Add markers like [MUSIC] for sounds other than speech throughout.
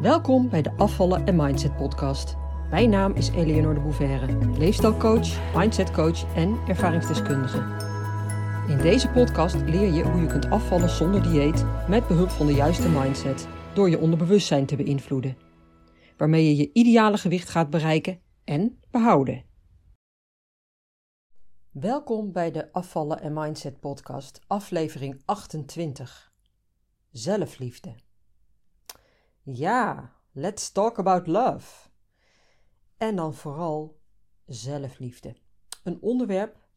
Welkom bij de Afvallen en Mindset podcast. Mijn naam is Eleonore de Bouverre, leefstijlcoach, mindsetcoach en ervaringsdeskundige. In deze podcast leer je hoe je kunt afvallen zonder dieet met behulp van de juiste mindset door je onderbewustzijn te beïnvloeden, waarmee je je ideale gewicht gaat bereiken en behouden. Welkom bij de Afvallen en Mindset podcast, aflevering 28. Zelfliefde. Ja, let's talk about love. En dan vooral zelfliefde. Een onderwerp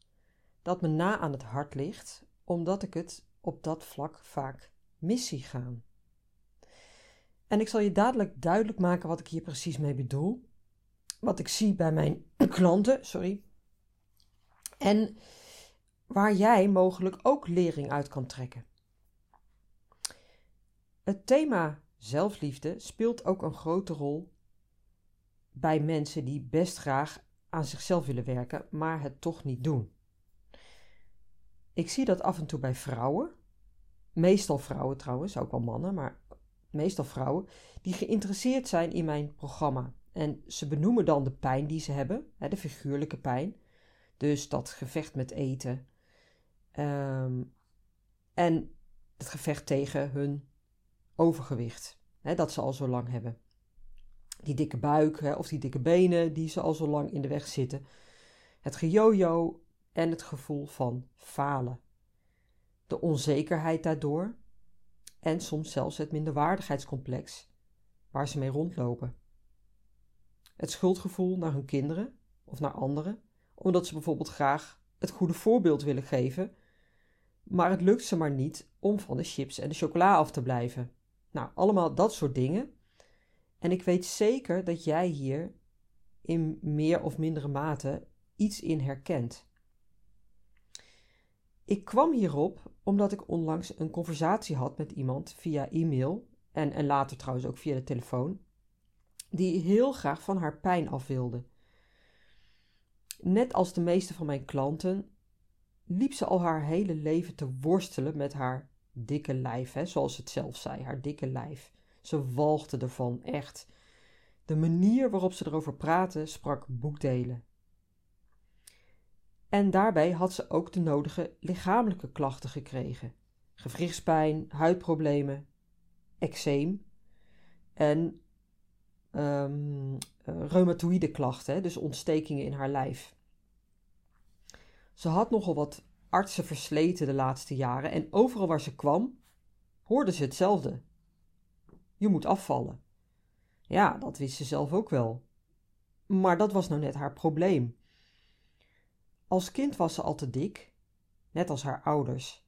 dat me na aan het hart ligt, omdat ik het op dat vlak vaak mis zie gaan. En ik zal je dadelijk duidelijk maken wat ik hier precies mee bedoel. Wat ik zie bij mijn [CLEARS THROAT] klanten, sorry. En waar jij mogelijk ook lering uit kan trekken. Het thema zelfliefde speelt ook een grote rol bij mensen die best graag aan zichzelf willen werken, maar het toch niet doen. Ik zie dat af en toe bij vrouwen, meestal vrouwen trouwens, ook wel mannen, maar meestal vrouwen, die geïnteresseerd zijn in mijn programma. En ze benoemen dan de pijn die ze hebben, de figuurlijke pijn. Dus dat gevecht met eten. Ehm, en het gevecht tegen hun overgewicht. Hè, dat ze al zo lang hebben. Die dikke buik hè, of die dikke benen die ze al zo lang in de weg zitten. Het gejojo en het gevoel van falen. De onzekerheid daardoor en soms zelfs het minderwaardigheidscomplex waar ze mee rondlopen. Het schuldgevoel naar hun kinderen of naar anderen, omdat ze bijvoorbeeld graag het goede voorbeeld willen geven, maar het lukt ze maar niet om van de chips en de chocola af te blijven. Nou, allemaal dat soort dingen. En ik weet zeker dat jij hier in meer of mindere mate iets in herkent. Ik kwam hierop omdat ik onlangs een conversatie had met iemand via e-mail en, en later trouwens ook via de telefoon, die heel graag van haar pijn af wilde. Net als de meeste van mijn klanten liep ze al haar hele leven te worstelen met haar dikke lijf, hè, zoals het zelf zei, haar dikke lijf. Ze walgde ervan, echt. De manier waarop ze erover praatte sprak boekdelen. En daarbij had ze ook de nodige lichamelijke klachten gekregen: gewrichtspijn, huidproblemen, eczeem en um, reumatoïde klachten, dus ontstekingen in haar lijf. Ze had nogal wat artsen versleten de laatste jaren en overal waar ze kwam, hoorde ze hetzelfde. Je moet afvallen. Ja, dat wist ze zelf ook wel. Maar dat was nou net haar probleem. Als kind was ze al te dik, net als haar ouders.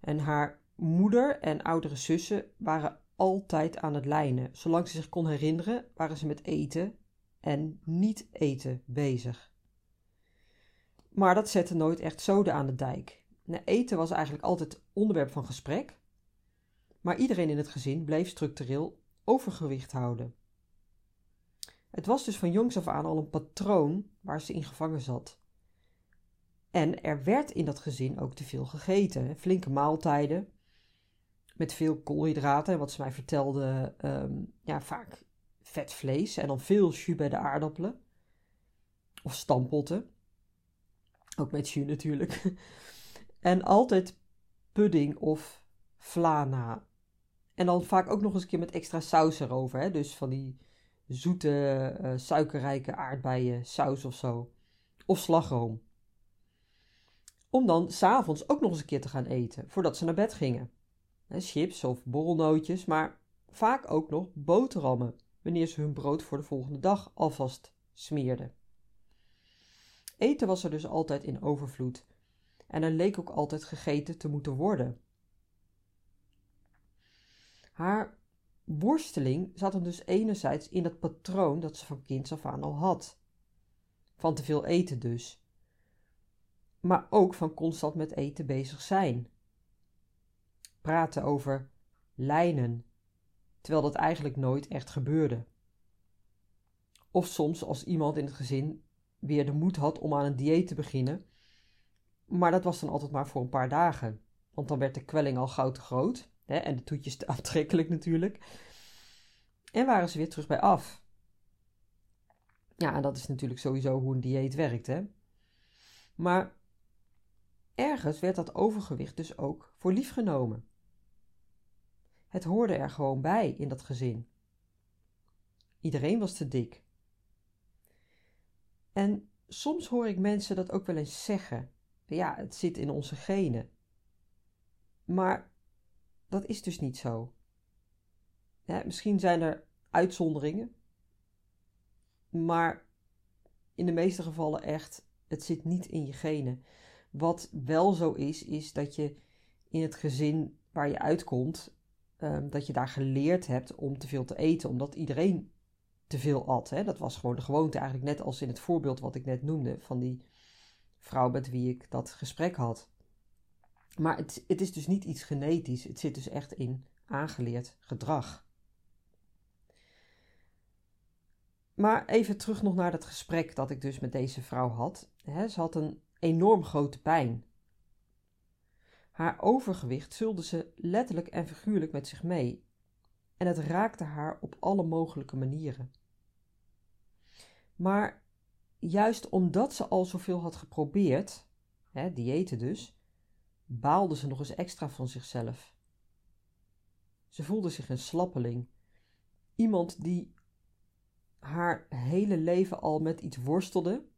En haar moeder en oudere zussen waren altijd aan het lijnen. Zolang ze zich kon herinneren, waren ze met eten en niet eten bezig. Maar dat zette nooit echt zoden aan de dijk. Eten was eigenlijk altijd onderwerp van gesprek, maar iedereen in het gezin bleef structureel overgewicht houden. Het was dus van jongs af aan al een patroon waar ze in gevangen zat. En er werd in dat gezin ook te veel gegeten. Flinke maaltijden met veel koolhydraten. En wat ze mij vertelde, ehm, ja, vaak vet vlees en dan veel jus bij de aardappelen. Of stampotten. Ook met jus natuurlijk. [LAUGHS] En altijd pudding of flana. En dan vaak ook nog eens een keer met extra saus erover. Hè? Dus van die zoete, uh, suikerrijke aardbeien saus of zo. Of slagroom. Om dan s'avonds ook nog eens een keer te gaan eten, voordat ze naar bed gingen. chips of borrelnootjes, maar vaak ook nog boterhammen, wanneer ze hun brood voor de volgende dag alvast smeerden. Eten was er dus altijd in overvloed en er leek ook altijd gegeten te moeten worden. Haar worsteling zat hem dus enerzijds in het patroon dat ze van kinds af aan al had. Van te veel eten dus. Maar ook van constant met eten bezig zijn. Praten over lijnen, terwijl dat eigenlijk nooit echt gebeurde. Of soms als iemand in het gezin weer de moed had om aan een dieet te beginnen, maar dat was dan altijd maar voor een paar dagen. Want dan werd de kwelling al gauw te groot. Hè, en de toetjes te [LAUGHS] aantrekkelijk natuurlijk. en waren ze weer terug bij af. Ja, en dat is natuurlijk sowieso hoe een dieet werkt, hè. Maar ergens werd dat overgewicht dus ook voor lief genomen. Het hoorde er gewoon bij in dat gezin. Iedereen was te dik. En soms hoor ik mensen dat ook wel eens zeggen. Ja, het zit in onze genen. Maar dat is dus niet zo. Ja, misschien zijn er uitzonderingen, maar in de meeste gevallen echt, het zit niet in je genen. Wat wel zo is, is dat je in het gezin waar je uitkomt, um, dat je daar geleerd hebt om te veel te eten, omdat iedereen te veel at. Hè? Dat was gewoon de gewoonte, eigenlijk net als in het voorbeeld wat ik net noemde van die vrouw met wie ik dat gesprek had. Maar het, het is dus niet iets genetisch, het zit dus echt in aangeleerd gedrag. Maar even terug nog naar dat gesprek dat ik dus met deze vrouw had. ze had een enorm grote pijn. Haar overgewicht zulde ze letterlijk en figuurlijk met zich mee. En het raakte haar op alle mogelijke manieren. Maar juist omdat ze al zoveel had geprobeerd, hè, diëten dus, baalde ze nog eens extra van zichzelf. Ze voelde zich een slappeling. Iemand die haar hele leven al met iets worstelde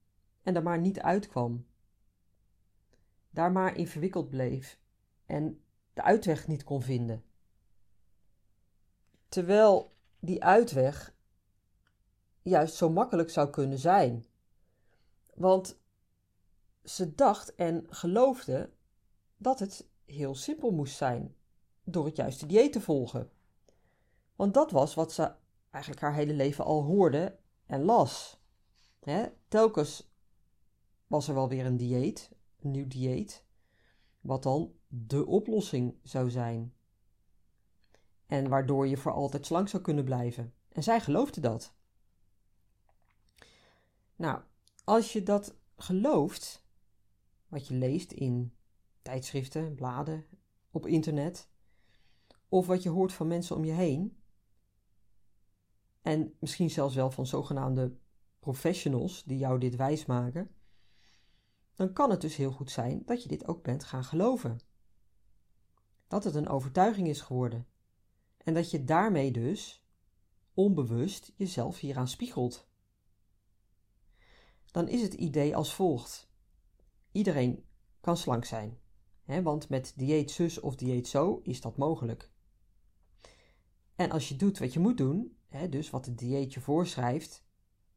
en daar maar niet uitkwam. Daar maar in verwikkeld bleef en de uitweg niet kon vinden. Terwijl die uitweg juist zo makkelijk zou kunnen zijn. Want ze dacht en geloofde dat het heel simpel moest zijn door het juiste dieet te volgen. Want dat was wat ze eigenlijk haar hele leven al hoorde en las. telkens was er wel weer een dieet, een nieuw dieet, wat dan de oplossing zou zijn. En waardoor je voor altijd slank zou kunnen blijven. En zij geloofde dat. Nou, als je dat gelooft, wat je leest in tijdschriften, bladen, op internet, of wat je hoort van mensen om je heen, en misschien zelfs wel van zogenaamde professionals die jou dit wijsmaken, dan kan het dus heel goed zijn dat je dit ook bent gaan geloven. Dat het een overtuiging is geworden. En dat je daarmee dus onbewust jezelf hieraan spiegelt. Dan is het idee als volgt: iedereen kan slank zijn, hè, want met dieet zus of dieet zo is dat mogelijk. En als je doet wat je moet doen, hè, dus wat het dieet je voorschrijft,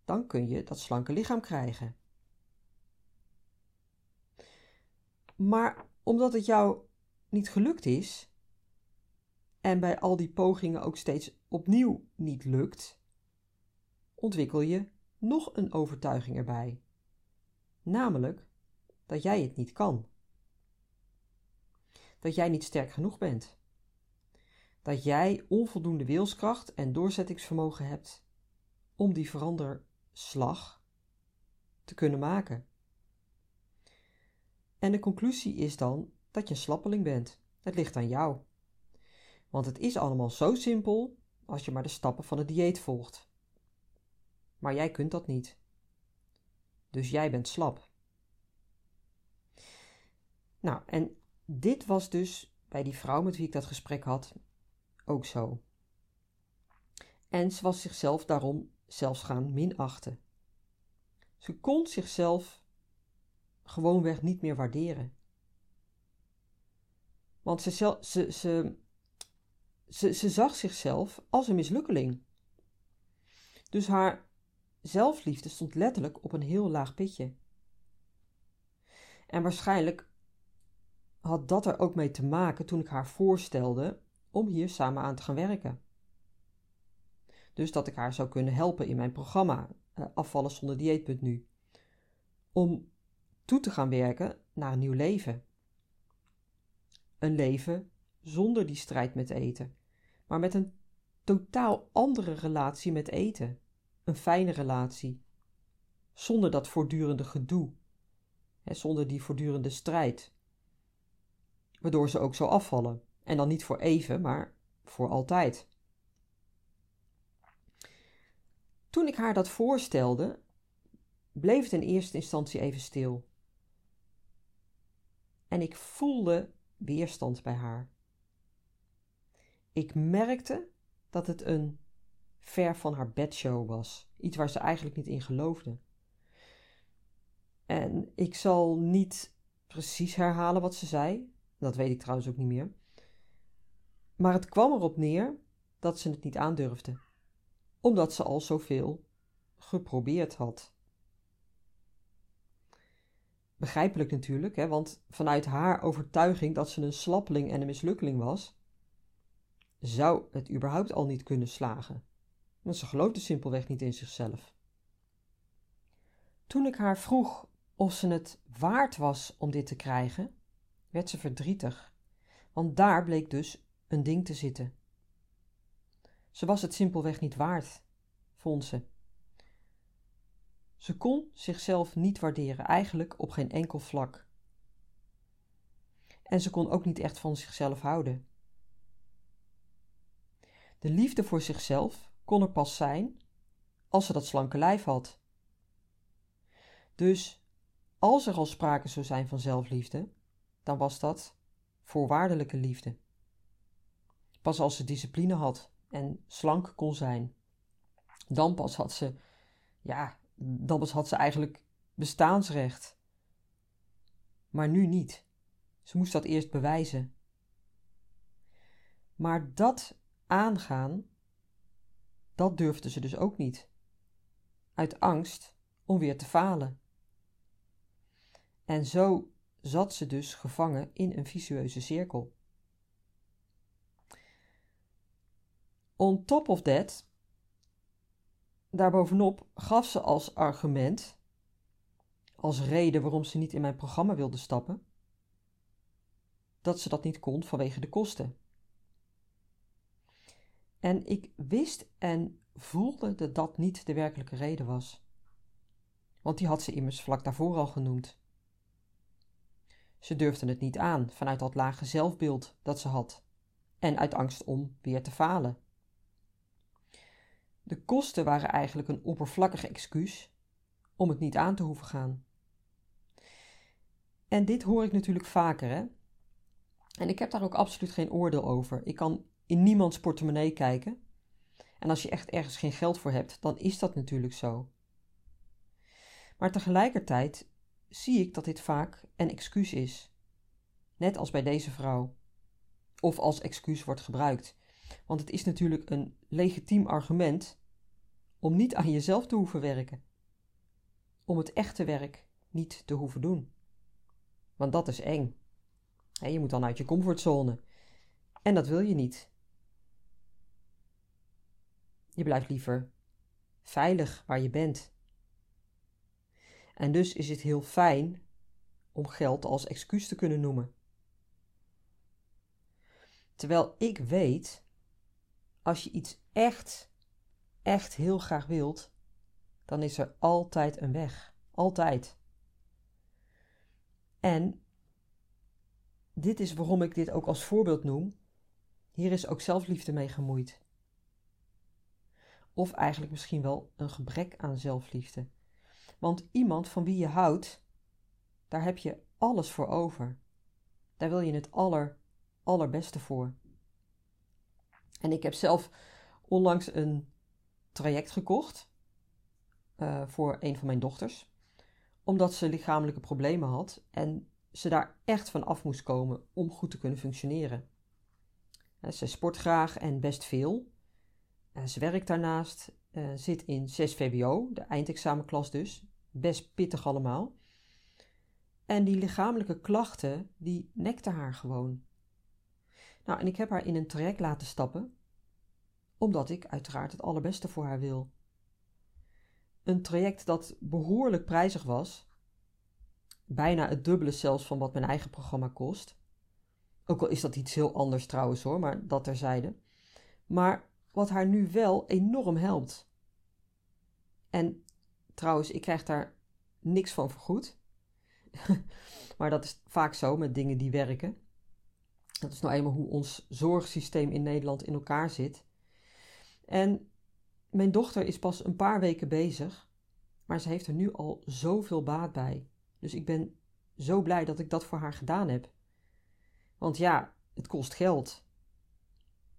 dan kun je dat slanke lichaam krijgen. Maar omdat het jou niet gelukt is, en bij al die pogingen ook steeds opnieuw niet lukt, ontwikkel je nog een overtuiging erbij. Namelijk dat jij het niet kan. Dat jij niet sterk genoeg bent dat jij onvoldoende wilskracht en doorzettingsvermogen hebt om die veranderslag te kunnen maken. En de conclusie is dan dat je een slappeling bent. Het ligt aan jou. Want het is allemaal zo simpel als je maar de stappen van het dieet volgt. Maar jij kunt dat niet. Dus jij bent slap. Nou, en dit was dus bij die vrouw met wie ik dat gesprek had ook zo. En ze was zichzelf daarom zelfs gaan minachten. Ze kon zichzelf gewoonweg niet meer waarderen. Want ze, ze, ze, ze, ze zag zichzelf als een mislukkeling. Dus haar zelfliefde stond letterlijk op een heel laag pitje. En waarschijnlijk had dat er ook mee te maken toen ik haar voorstelde om hier samen aan te gaan werken. Dus dat ik haar zou kunnen helpen in mijn programma uh, Afvallen zonder dieet.nu. Om toe te gaan werken naar een nieuw leven. Een leven zonder die strijd met eten, maar met een totaal andere relatie met eten. Een fijne relatie. Zonder dat voortdurende gedoe. Hè, zonder die voortdurende strijd. Waardoor ze ook zo afvallen. En dan niet voor even, maar voor altijd. Toen ik haar dat voorstelde, bleef het in eerste instantie even stil. En ik voelde weerstand bij haar. Ik merkte dat het een ver van haar bedshow was, iets waar ze eigenlijk niet in geloofde. En ik zal niet precies herhalen wat ze zei, dat weet ik trouwens ook niet meer. Maar het kwam erop neer dat ze het niet aandurfde, omdat ze al zoveel geprobeerd had. Begrijpelijk natuurlijk, hè, want vanuit haar overtuiging dat ze een slappeling en een mislukkeling was, zou het überhaupt al niet kunnen slagen. Want ze geloofde simpelweg niet in zichzelf. Toen ik haar vroeg of ze het waard was om dit te krijgen, werd ze verdrietig, want daar bleek dus een ding te zitten. Ze was het simpelweg niet waard, vond ze. Ze kon zichzelf niet waarderen, eigenlijk op geen enkel vlak. En ze kon ook niet echt van zichzelf houden. De liefde voor zichzelf kon er pas zijn als ze dat slanke lijf had. Dus als er al sprake zou zijn van zelfliefde, dan was dat voorwaardelijke liefde. Pas als ze discipline had en slank kon zijn, dan pas had ze, ja, dan pas had ze eigenlijk bestaansrecht. Maar nu niet. Ze moest dat eerst bewijzen. Maar dat aangaan, dat durfde ze dus ook niet. Uit angst om weer te falen. En zo zat ze dus gevangen in een vicieuze cirkel. On top of that, daarbovenop gaf ze als argument, als reden waarom ze niet in mijn programma wilde stappen, dat ze dat niet kon vanwege de kosten. En ik wist en voelde dat dat niet de werkelijke reden was. Want die had ze immers vlak daarvoor al genoemd. Ze durfde het niet aan vanuit dat lage zelfbeeld dat ze had en uit angst om weer te falen. De kosten waren eigenlijk een oppervlakkig excuus om het niet aan te hoeven gaan. En dit hoor ik natuurlijk vaker, hè? En ik heb daar ook absoluut geen oordeel over. Ik kan in niemands portemonnee kijken. En als je echt ergens geen geld voor hebt, dan is dat natuurlijk zo. Maar tegelijkertijd zie ik dat dit vaak een excuus is. Net als bij deze vrouw. Of als excuus wordt gebruikt. Want het is natuurlijk een legitiem argument om niet aan jezelf te hoeven werken. Om het echte werk niet te hoeven doen. Want dat is eng. Je moet dan uit je comfortzone. En dat wil je niet. Je blijft liever veilig waar je bent. En dus is het heel fijn om geld als excuus te kunnen noemen. Terwijl ik weet, als je iets echt, echt heel graag wilt, dan is er altijd een weg. Altijd. En dit is waarom ik dit ook als voorbeeld noem. Hier is ook zelfliefde mee gemoeid. Of eigenlijk misschien wel een gebrek aan zelfliefde. Want iemand van wie je houdt, daar heb je alles voor over. Daar wil je het aller, allerbeste voor. En ik heb zelf onlangs een traject gekocht uh, voor een van mijn dochters, omdat ze lichamelijke problemen had en ze daar echt van af moest komen om goed te kunnen functioneren. Ze sport graag en best veel. Ze werkt daarnaast, uh, zit in 6 VWO, de eindexamenklas dus. Best pittig allemaal. En die lichamelijke klachten, die nekten haar gewoon. Nou, en ik heb haar in een traject laten stappen, omdat ik uiteraard het allerbeste voor haar wil. Een traject dat behoorlijk prijzig was, bijna het dubbele zelfs van wat mijn eigen programma kost. Ook al is dat iets heel anders trouwens hoor, maar dat terzijde. Maar wat haar nu wel enorm helpt. En trouwens, ik krijg daar niks van vergoed. [LAUGHS] maar dat is vaak zo met dingen die werken. Dat is nou eenmaal hoe ons zorgsysteem in Nederland in elkaar zit. En mijn dochter is pas een paar weken bezig, maar ze heeft er nu al zoveel baat bij. Dus ik ben zo blij dat ik dat voor haar gedaan heb. Want ja, het kost geld.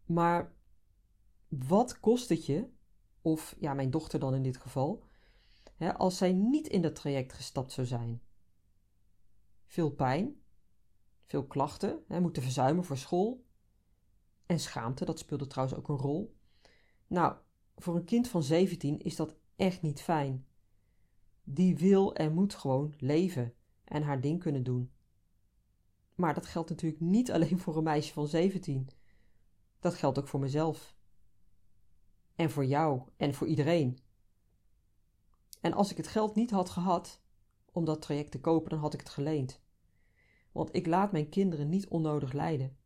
Maar wat kost het je, of ja, mijn dochter dan in dit geval, hè, als zij niet in dat traject gestapt zou zijn? Veel pijn, veel klachten, hè, moeten verzuimen voor school. En schaamte, dat speelde trouwens ook een rol. Nou, voor een kind van 17 is dat echt niet fijn. Die wil en moet gewoon leven en haar ding kunnen doen. Maar dat geldt natuurlijk niet [LAUGHS] alleen voor een meisje van 17. Dat geldt ook voor mezelf. En voor jou en voor iedereen. En als ik het geld niet had gehad om dat traject te kopen, dan had ik het geleend. Want ik laat mijn kinderen niet onnodig lijden.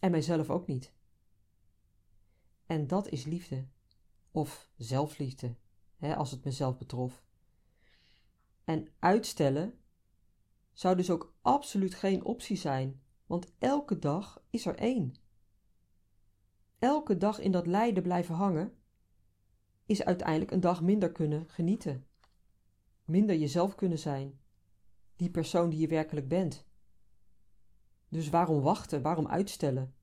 En mijzelf ook niet. En dat is liefde. Of zelfliefde, hè, als het mezelf betrof. En uitstellen zou dus ook absoluut geen optie zijn, want elke dag is er één. Elke dag in dat lijden blijven hangen is uiteindelijk een dag minder kunnen genieten. Minder jezelf kunnen zijn, die persoon die je werkelijk bent. Dus waarom wachten, waarom uitstellen?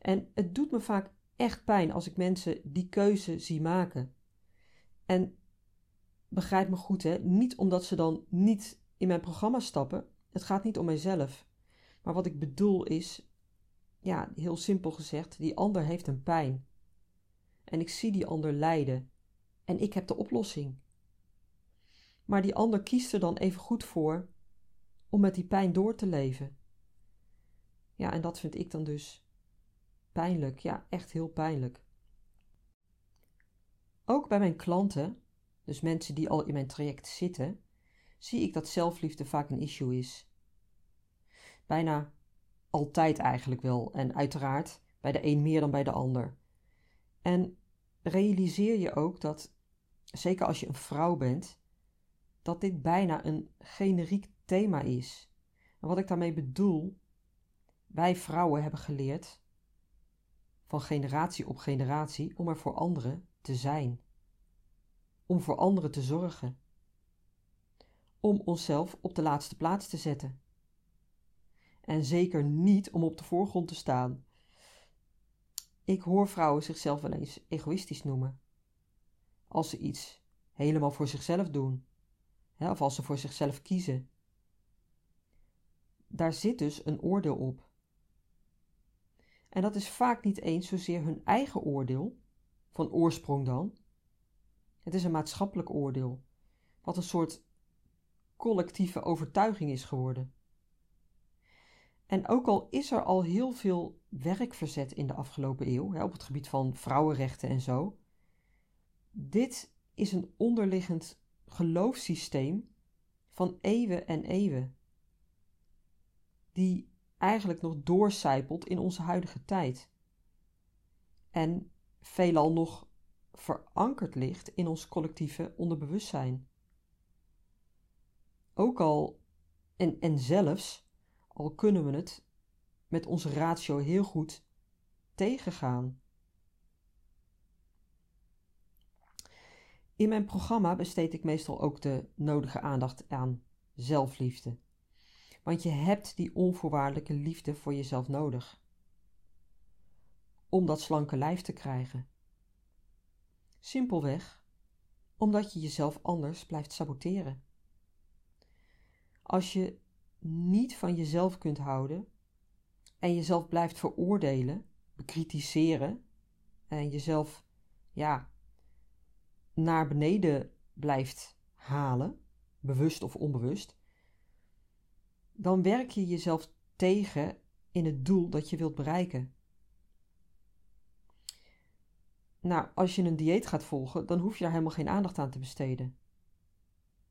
En het doet me vaak echt pijn als ik mensen die keuze zie maken. En begrijp me goed, hè? Niet omdat ze dan niet in mijn programma stappen. Het gaat niet om mijzelf. Maar wat ik bedoel is, ja, heel simpel gezegd, die ander heeft een pijn. En ik zie die ander lijden. En ik heb de oplossing. Maar die ander kiest er dan even goed voor om met die pijn door te leven. Ja, en dat vind ik dan dus pijnlijk. Ja, echt heel pijnlijk. Ook bij mijn klanten, dus mensen die al in mijn traject zitten, zie ik dat zelfliefde vaak een issue is. Bijna altijd eigenlijk wel, en uiteraard bij de een meer dan bij de ander. En realiseer je ook dat, zeker als je een vrouw bent, dat dit bijna een generiek thema is. En wat ik daarmee bedoel, wij vrouwen hebben geleerd, van generatie op generatie, om er voor anderen te zijn. Om voor anderen te zorgen om onszelf op de laatste plaats te zetten. En zeker niet om op de voorgrond te staan. Ik hoor vrouwen zichzelf wel eens egoïstisch noemen. Als ze iets helemaal voor zichzelf doen, hè, of als ze voor zichzelf kiezen. Daar zit dus een oordeel op. En dat is vaak niet eens zozeer hun eigen oordeel, van oorsprong dan. Het is een maatschappelijk oordeel, wat een soort collectieve overtuiging is geworden. En ook al is er al heel veel werk verzet in de afgelopen eeuw hè, op het gebied van vrouwenrechten en zo, dit is een onderliggend geloofssysteem van eeuwen en eeuwen, die eigenlijk nog doorcijpelt in onze huidige tijd. En veelal nog verankerd ligt in ons collectieve onderbewustzijn ook al, en, en zelfs, al kunnen we het met onze ratio heel goed tegengaan. In mijn programma besteed ik meestal ook de nodige aandacht aan zelfliefde. Want je hebt die onvoorwaardelijke liefde voor jezelf nodig. Om dat slanke lijf te krijgen. Simpelweg omdat je jezelf anders blijft saboteren. Als je niet van jezelf kunt houden en jezelf blijft veroordelen, bekritiseren en jezelf ja, naar beneden blijft halen, bewust of onbewust, dan werk je jezelf tegen in het doel dat je wilt bereiken. Nou, als je een dieet gaat volgen, dan hoef je daar helemaal geen aandacht aan te besteden.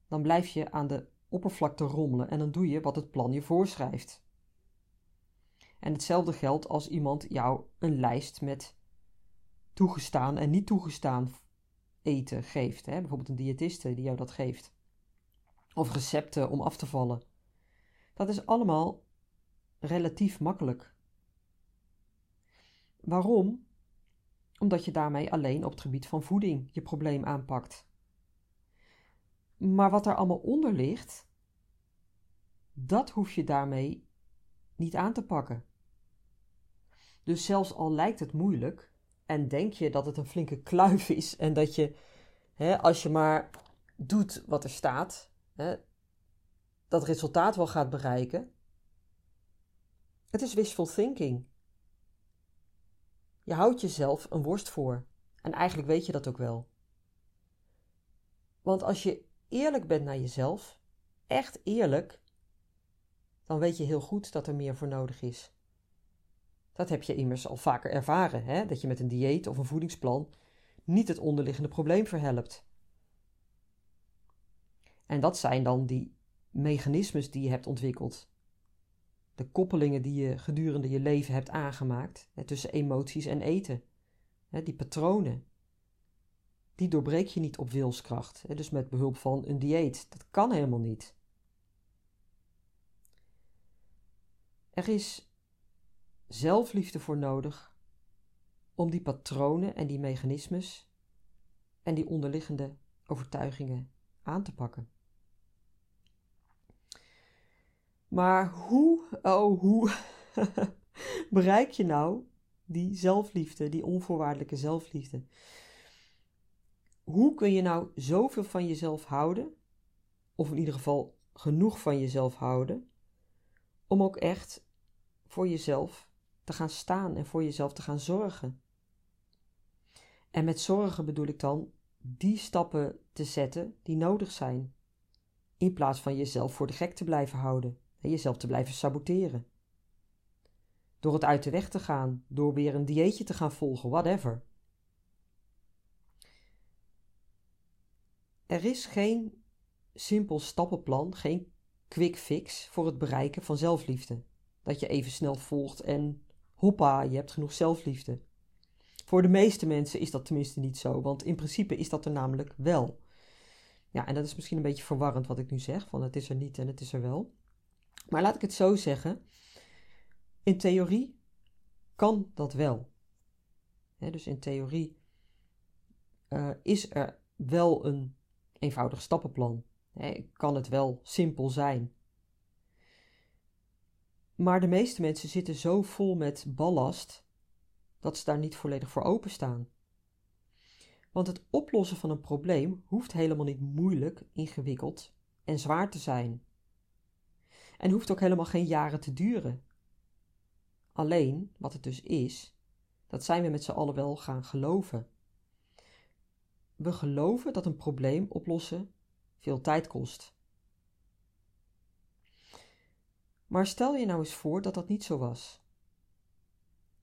Dan blijf je aan de oppervlakte rommelen en dan doe je wat het plan je voorschrijft. En hetzelfde geldt als iemand jou een lijst met toegestaan en niet toegestaan eten geeft. Hè? Bijvoorbeeld een diëtiste die jou dat geeft. Of recepten om af te vallen. Dat is allemaal relatief makkelijk. Waarom? omdat je daarmee alleen op het gebied van voeding je probleem aanpakt. Maar wat er allemaal onder ligt, dat hoef je daarmee niet aan te pakken. Dus zelfs al lijkt het moeilijk en denk je dat het een flinke kluif is en dat je, hè, als je maar doet wat er staat, hè, dat resultaat wel gaat bereiken. Het is wishful thinking. Je houdt jezelf een worst voor. En eigenlijk weet je dat ook wel. Want als je eerlijk bent naar jezelf, echt eerlijk, dan weet je heel goed dat er meer voor nodig is. Dat heb je immers al vaker ervaren, hè? dat je met een dieet of een voedingsplan niet het onderliggende probleem verhelpt. En dat zijn dan die mechanismes die je hebt ontwikkeld. De koppelingen die je gedurende je leven hebt aangemaakt hè, tussen emoties en eten. Hè, die patronen. Die doorbreek je niet op wilskracht, dus met behulp van een dieet. Dat kan helemaal niet. Er is zelfliefde voor nodig om die patronen en die mechanismes en die onderliggende overtuigingen aan te pakken. Maar hoe, oh hoe, [LAUGHS] bereik je nou die zelfliefde, die onvoorwaardelijke zelfliefde? Hoe kun je nou zoveel van jezelf houden, of in ieder geval genoeg van jezelf houden, om ook echt voor jezelf te gaan staan en voor jezelf te gaan zorgen? En met zorgen bedoel ik dan die stappen te zetten die nodig zijn, in plaats van jezelf voor de gek te blijven houden en jezelf te blijven saboteren. Door het uit de weg te gaan, door weer een dieetje te gaan volgen, whatever. Er is geen simpel stappenplan, geen quick fix voor het bereiken van zelfliefde. Dat je even snel volgt en hoppa, je hebt genoeg zelfliefde. Voor de meeste mensen is dat tenminste niet zo, want in principe is dat er namelijk wel. Ja, en dat is misschien een beetje verwarrend wat ik nu zeg, van het is er niet en het is er wel. Maar laat ik het zo zeggen. In theorie kan dat wel. dus in theorie uh, is er wel een eenvoudig stappenplan. kan het wel simpel zijn. Maar de meeste mensen zitten zo vol met ballast dat ze daar niet volledig voor openstaan. Want het oplossen van een probleem hoeft helemaal niet moeilijk, ingewikkeld en zwaar te zijn. En hoeft ook helemaal geen jaren te duren. Alleen, wat het dus is, dat zijn we met z'n allen wel gaan geloven. We geloven dat een probleem oplossen veel tijd kost. Maar stel je nou eens voor dat dat niet zo was.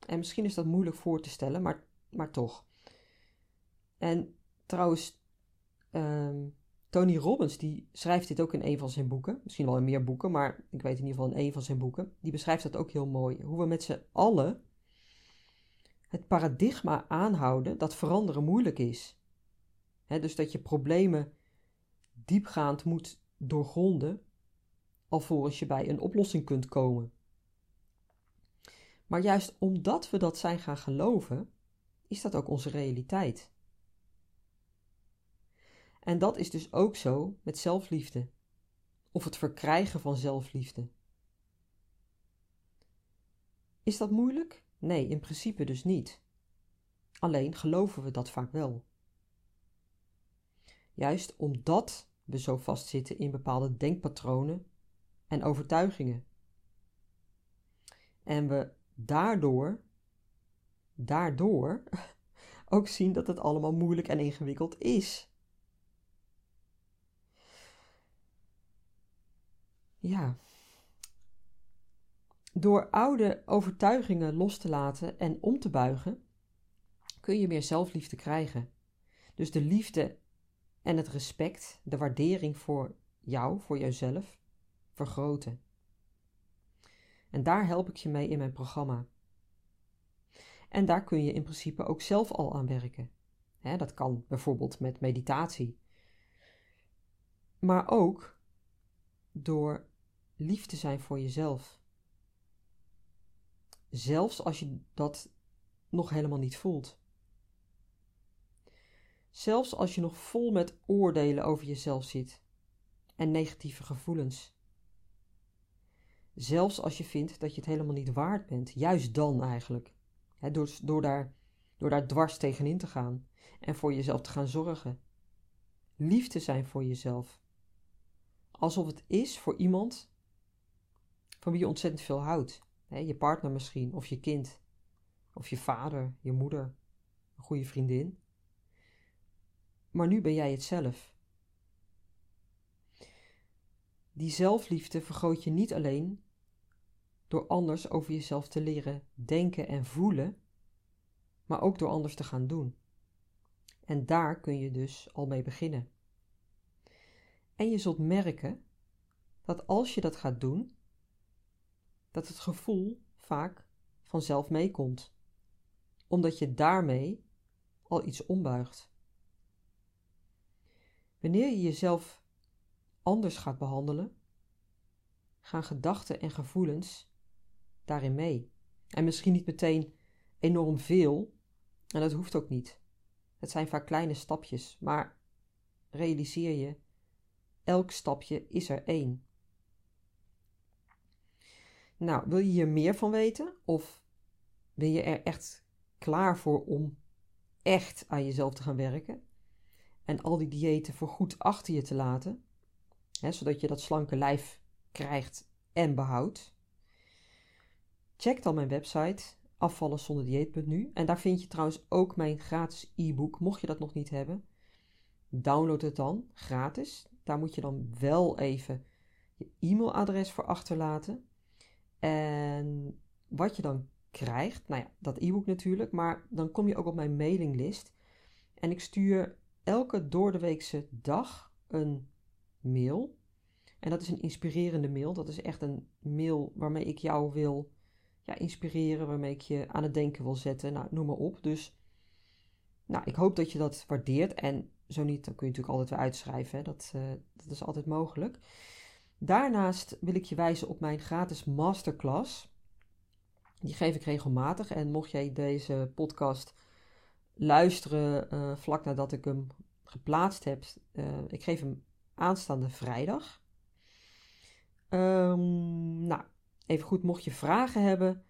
En misschien is dat moeilijk voor te stellen, maar, maar toch. En trouwens, um, Tony Robbins die schrijft dit ook in een van zijn boeken. Misschien wel in meer boeken, maar ik weet in ieder geval in een van zijn boeken. Die beschrijft dat ook heel mooi. Hoe we met z'n allen het paradigma aanhouden dat veranderen moeilijk is. Dus dat je problemen diepgaand moet doorgronden alvorens je bij een oplossing kunt komen. Maar juist omdat we dat zijn gaan geloven, is dat ook onze realiteit. En dat is dus ook zo met zelfliefde, of het verkrijgen van zelfliefde. Is dat moeilijk? Nee, in principe dus niet. Alleen geloven we dat vaak wel. Juist omdat we zo vastzitten in bepaalde denkpatronen en overtuigingen. En we daardoor, daardoor [LAUGHS] ook zien dat het allemaal moeilijk en ingewikkeld is. ja, door oude overtuigingen los te laten en om te buigen, kun je meer zelfliefde krijgen. Dus de liefde en het respect, de waardering voor jou, voor jezelf, vergroten. En daar help ik je mee in mijn programma. En daar kun je in principe ook zelf al aan werken. dat kan bijvoorbeeld met meditatie. Maar ook door lief te zijn voor jezelf. Zelfs als je dat nog helemaal niet voelt. Zelfs als je nog vol met oordelen over jezelf zit en negatieve gevoelens. Zelfs als je vindt dat je het helemaal niet waard bent, juist dan eigenlijk. door, door, daar, door daar dwars tegenin te gaan en voor jezelf te gaan zorgen. Lief te zijn voor jezelf. Alsof het is voor iemand van wie je ontzettend veel houdt. je partner misschien, of je kind, of je vader, je moeder, een goede vriendin. Maar nu ben jij het zelf. Die zelfliefde vergroot je niet alleen door anders over jezelf te leren denken en voelen, maar ook door anders te gaan doen. En daar kun je dus al mee beginnen. En je zult merken dat als je dat gaat doen, dat het gevoel vaak vanzelf meekomt, omdat je daarmee al iets ombuigt. Wanneer je jezelf anders gaat behandelen, gaan gedachten en gevoelens daarin mee. En misschien niet meteen enorm veel, en dat hoeft ook niet. Het zijn vaak kleine stapjes, maar realiseer je, elk stapje is er één. Nou, wil je hier meer van weten? Of ben je er echt klaar voor om echt aan jezelf te gaan werken? En al die diëten voor goed achter je te laten? Hè, zodat je dat slanke lijf krijgt en behoudt. Check dan mijn website afvallenzonderdieet.nu en daar vind je trouwens ook mijn gratis e-book, mocht je dat nog niet hebben. Download het dan gratis. Daar moet je dan wel even je e-mailadres voor achterlaten. En wat je dan krijgt, nou ja, dat e-book natuurlijk, maar dan kom je ook op mijn mailinglist. En ik stuur elke doordeweekse dag een mail. En dat is een inspirerende mail. Dat is echt een mail waarmee ik jou wil ja, inspireren, waarmee ik je aan het denken wil zetten. Nou, noem maar op. Dus nou, ik hoop dat je dat waardeert. En zo niet, dan kun je natuurlijk altijd weer uitschrijven. Hè. Dat, uh, dat is altijd mogelijk. Daarnaast wil ik je wijzen op mijn gratis masterclass. Die geef ik regelmatig. En mocht jij deze podcast luisteren uh, vlak nadat ik hem geplaatst heb, uh, ik geef hem aanstaande vrijdag. Um, nou, even goed, mocht je vragen hebben,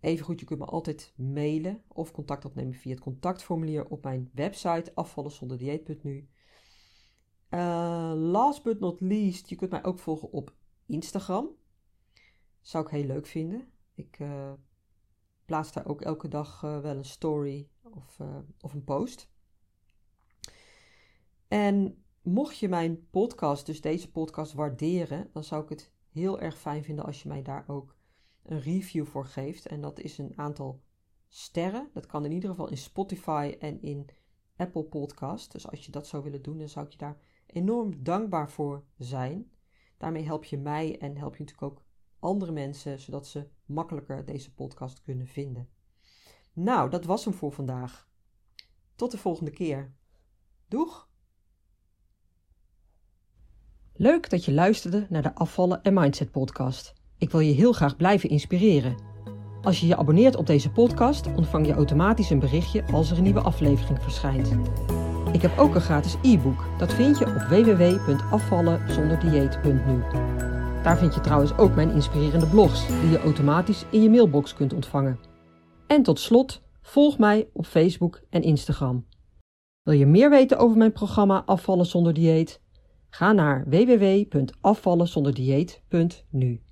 even goed, je kunt me altijd mailen of contact opnemen via het contactformulier op mijn website afvallenzonderdieet.nu. Uh, last but not least, je kunt mij ook volgen op Instagram. Zou ik heel leuk vinden. Ik plaats daar ook elke dag wel een story of, of een post. En mocht je mijn podcast, dus deze podcast, waarderen, dan zou ik het heel erg fijn vinden als je mij daar ook een review voor geeft. En dat is een aantal sterren. Dat kan in ieder geval in Spotify en in Apple Podcast. Dus als je dat zou willen doen, dan zou ik je daar enorm dankbaar voor zijn. Daarmee help je mij en help je natuurlijk ook andere mensen, zodat ze makkelijker deze podcast kunnen vinden. Nou, dat was hem voor vandaag. Tot de volgende keer. Doeg! Leuk dat je luisterde naar de Afvallen en Mindset podcast. Ik wil je heel graag blijven inspireren. Als je je abonneert op deze podcast, ontvang je automatisch een berichtje als er een nieuwe aflevering verschijnt. Ik heb ook een gratis e-book. Dat vind je op www.afvallenzonderdieet.nu. Daar vind je trouwens ook mijn inspirerende blogs, die je automatisch in je mailbox kunt ontvangen. En tot slot, volg mij op Facebook en Instagram. Wil je meer weten over mijn programma Afvallen zonder dieet? Ga naar www.afvallenzonderdieet.nu.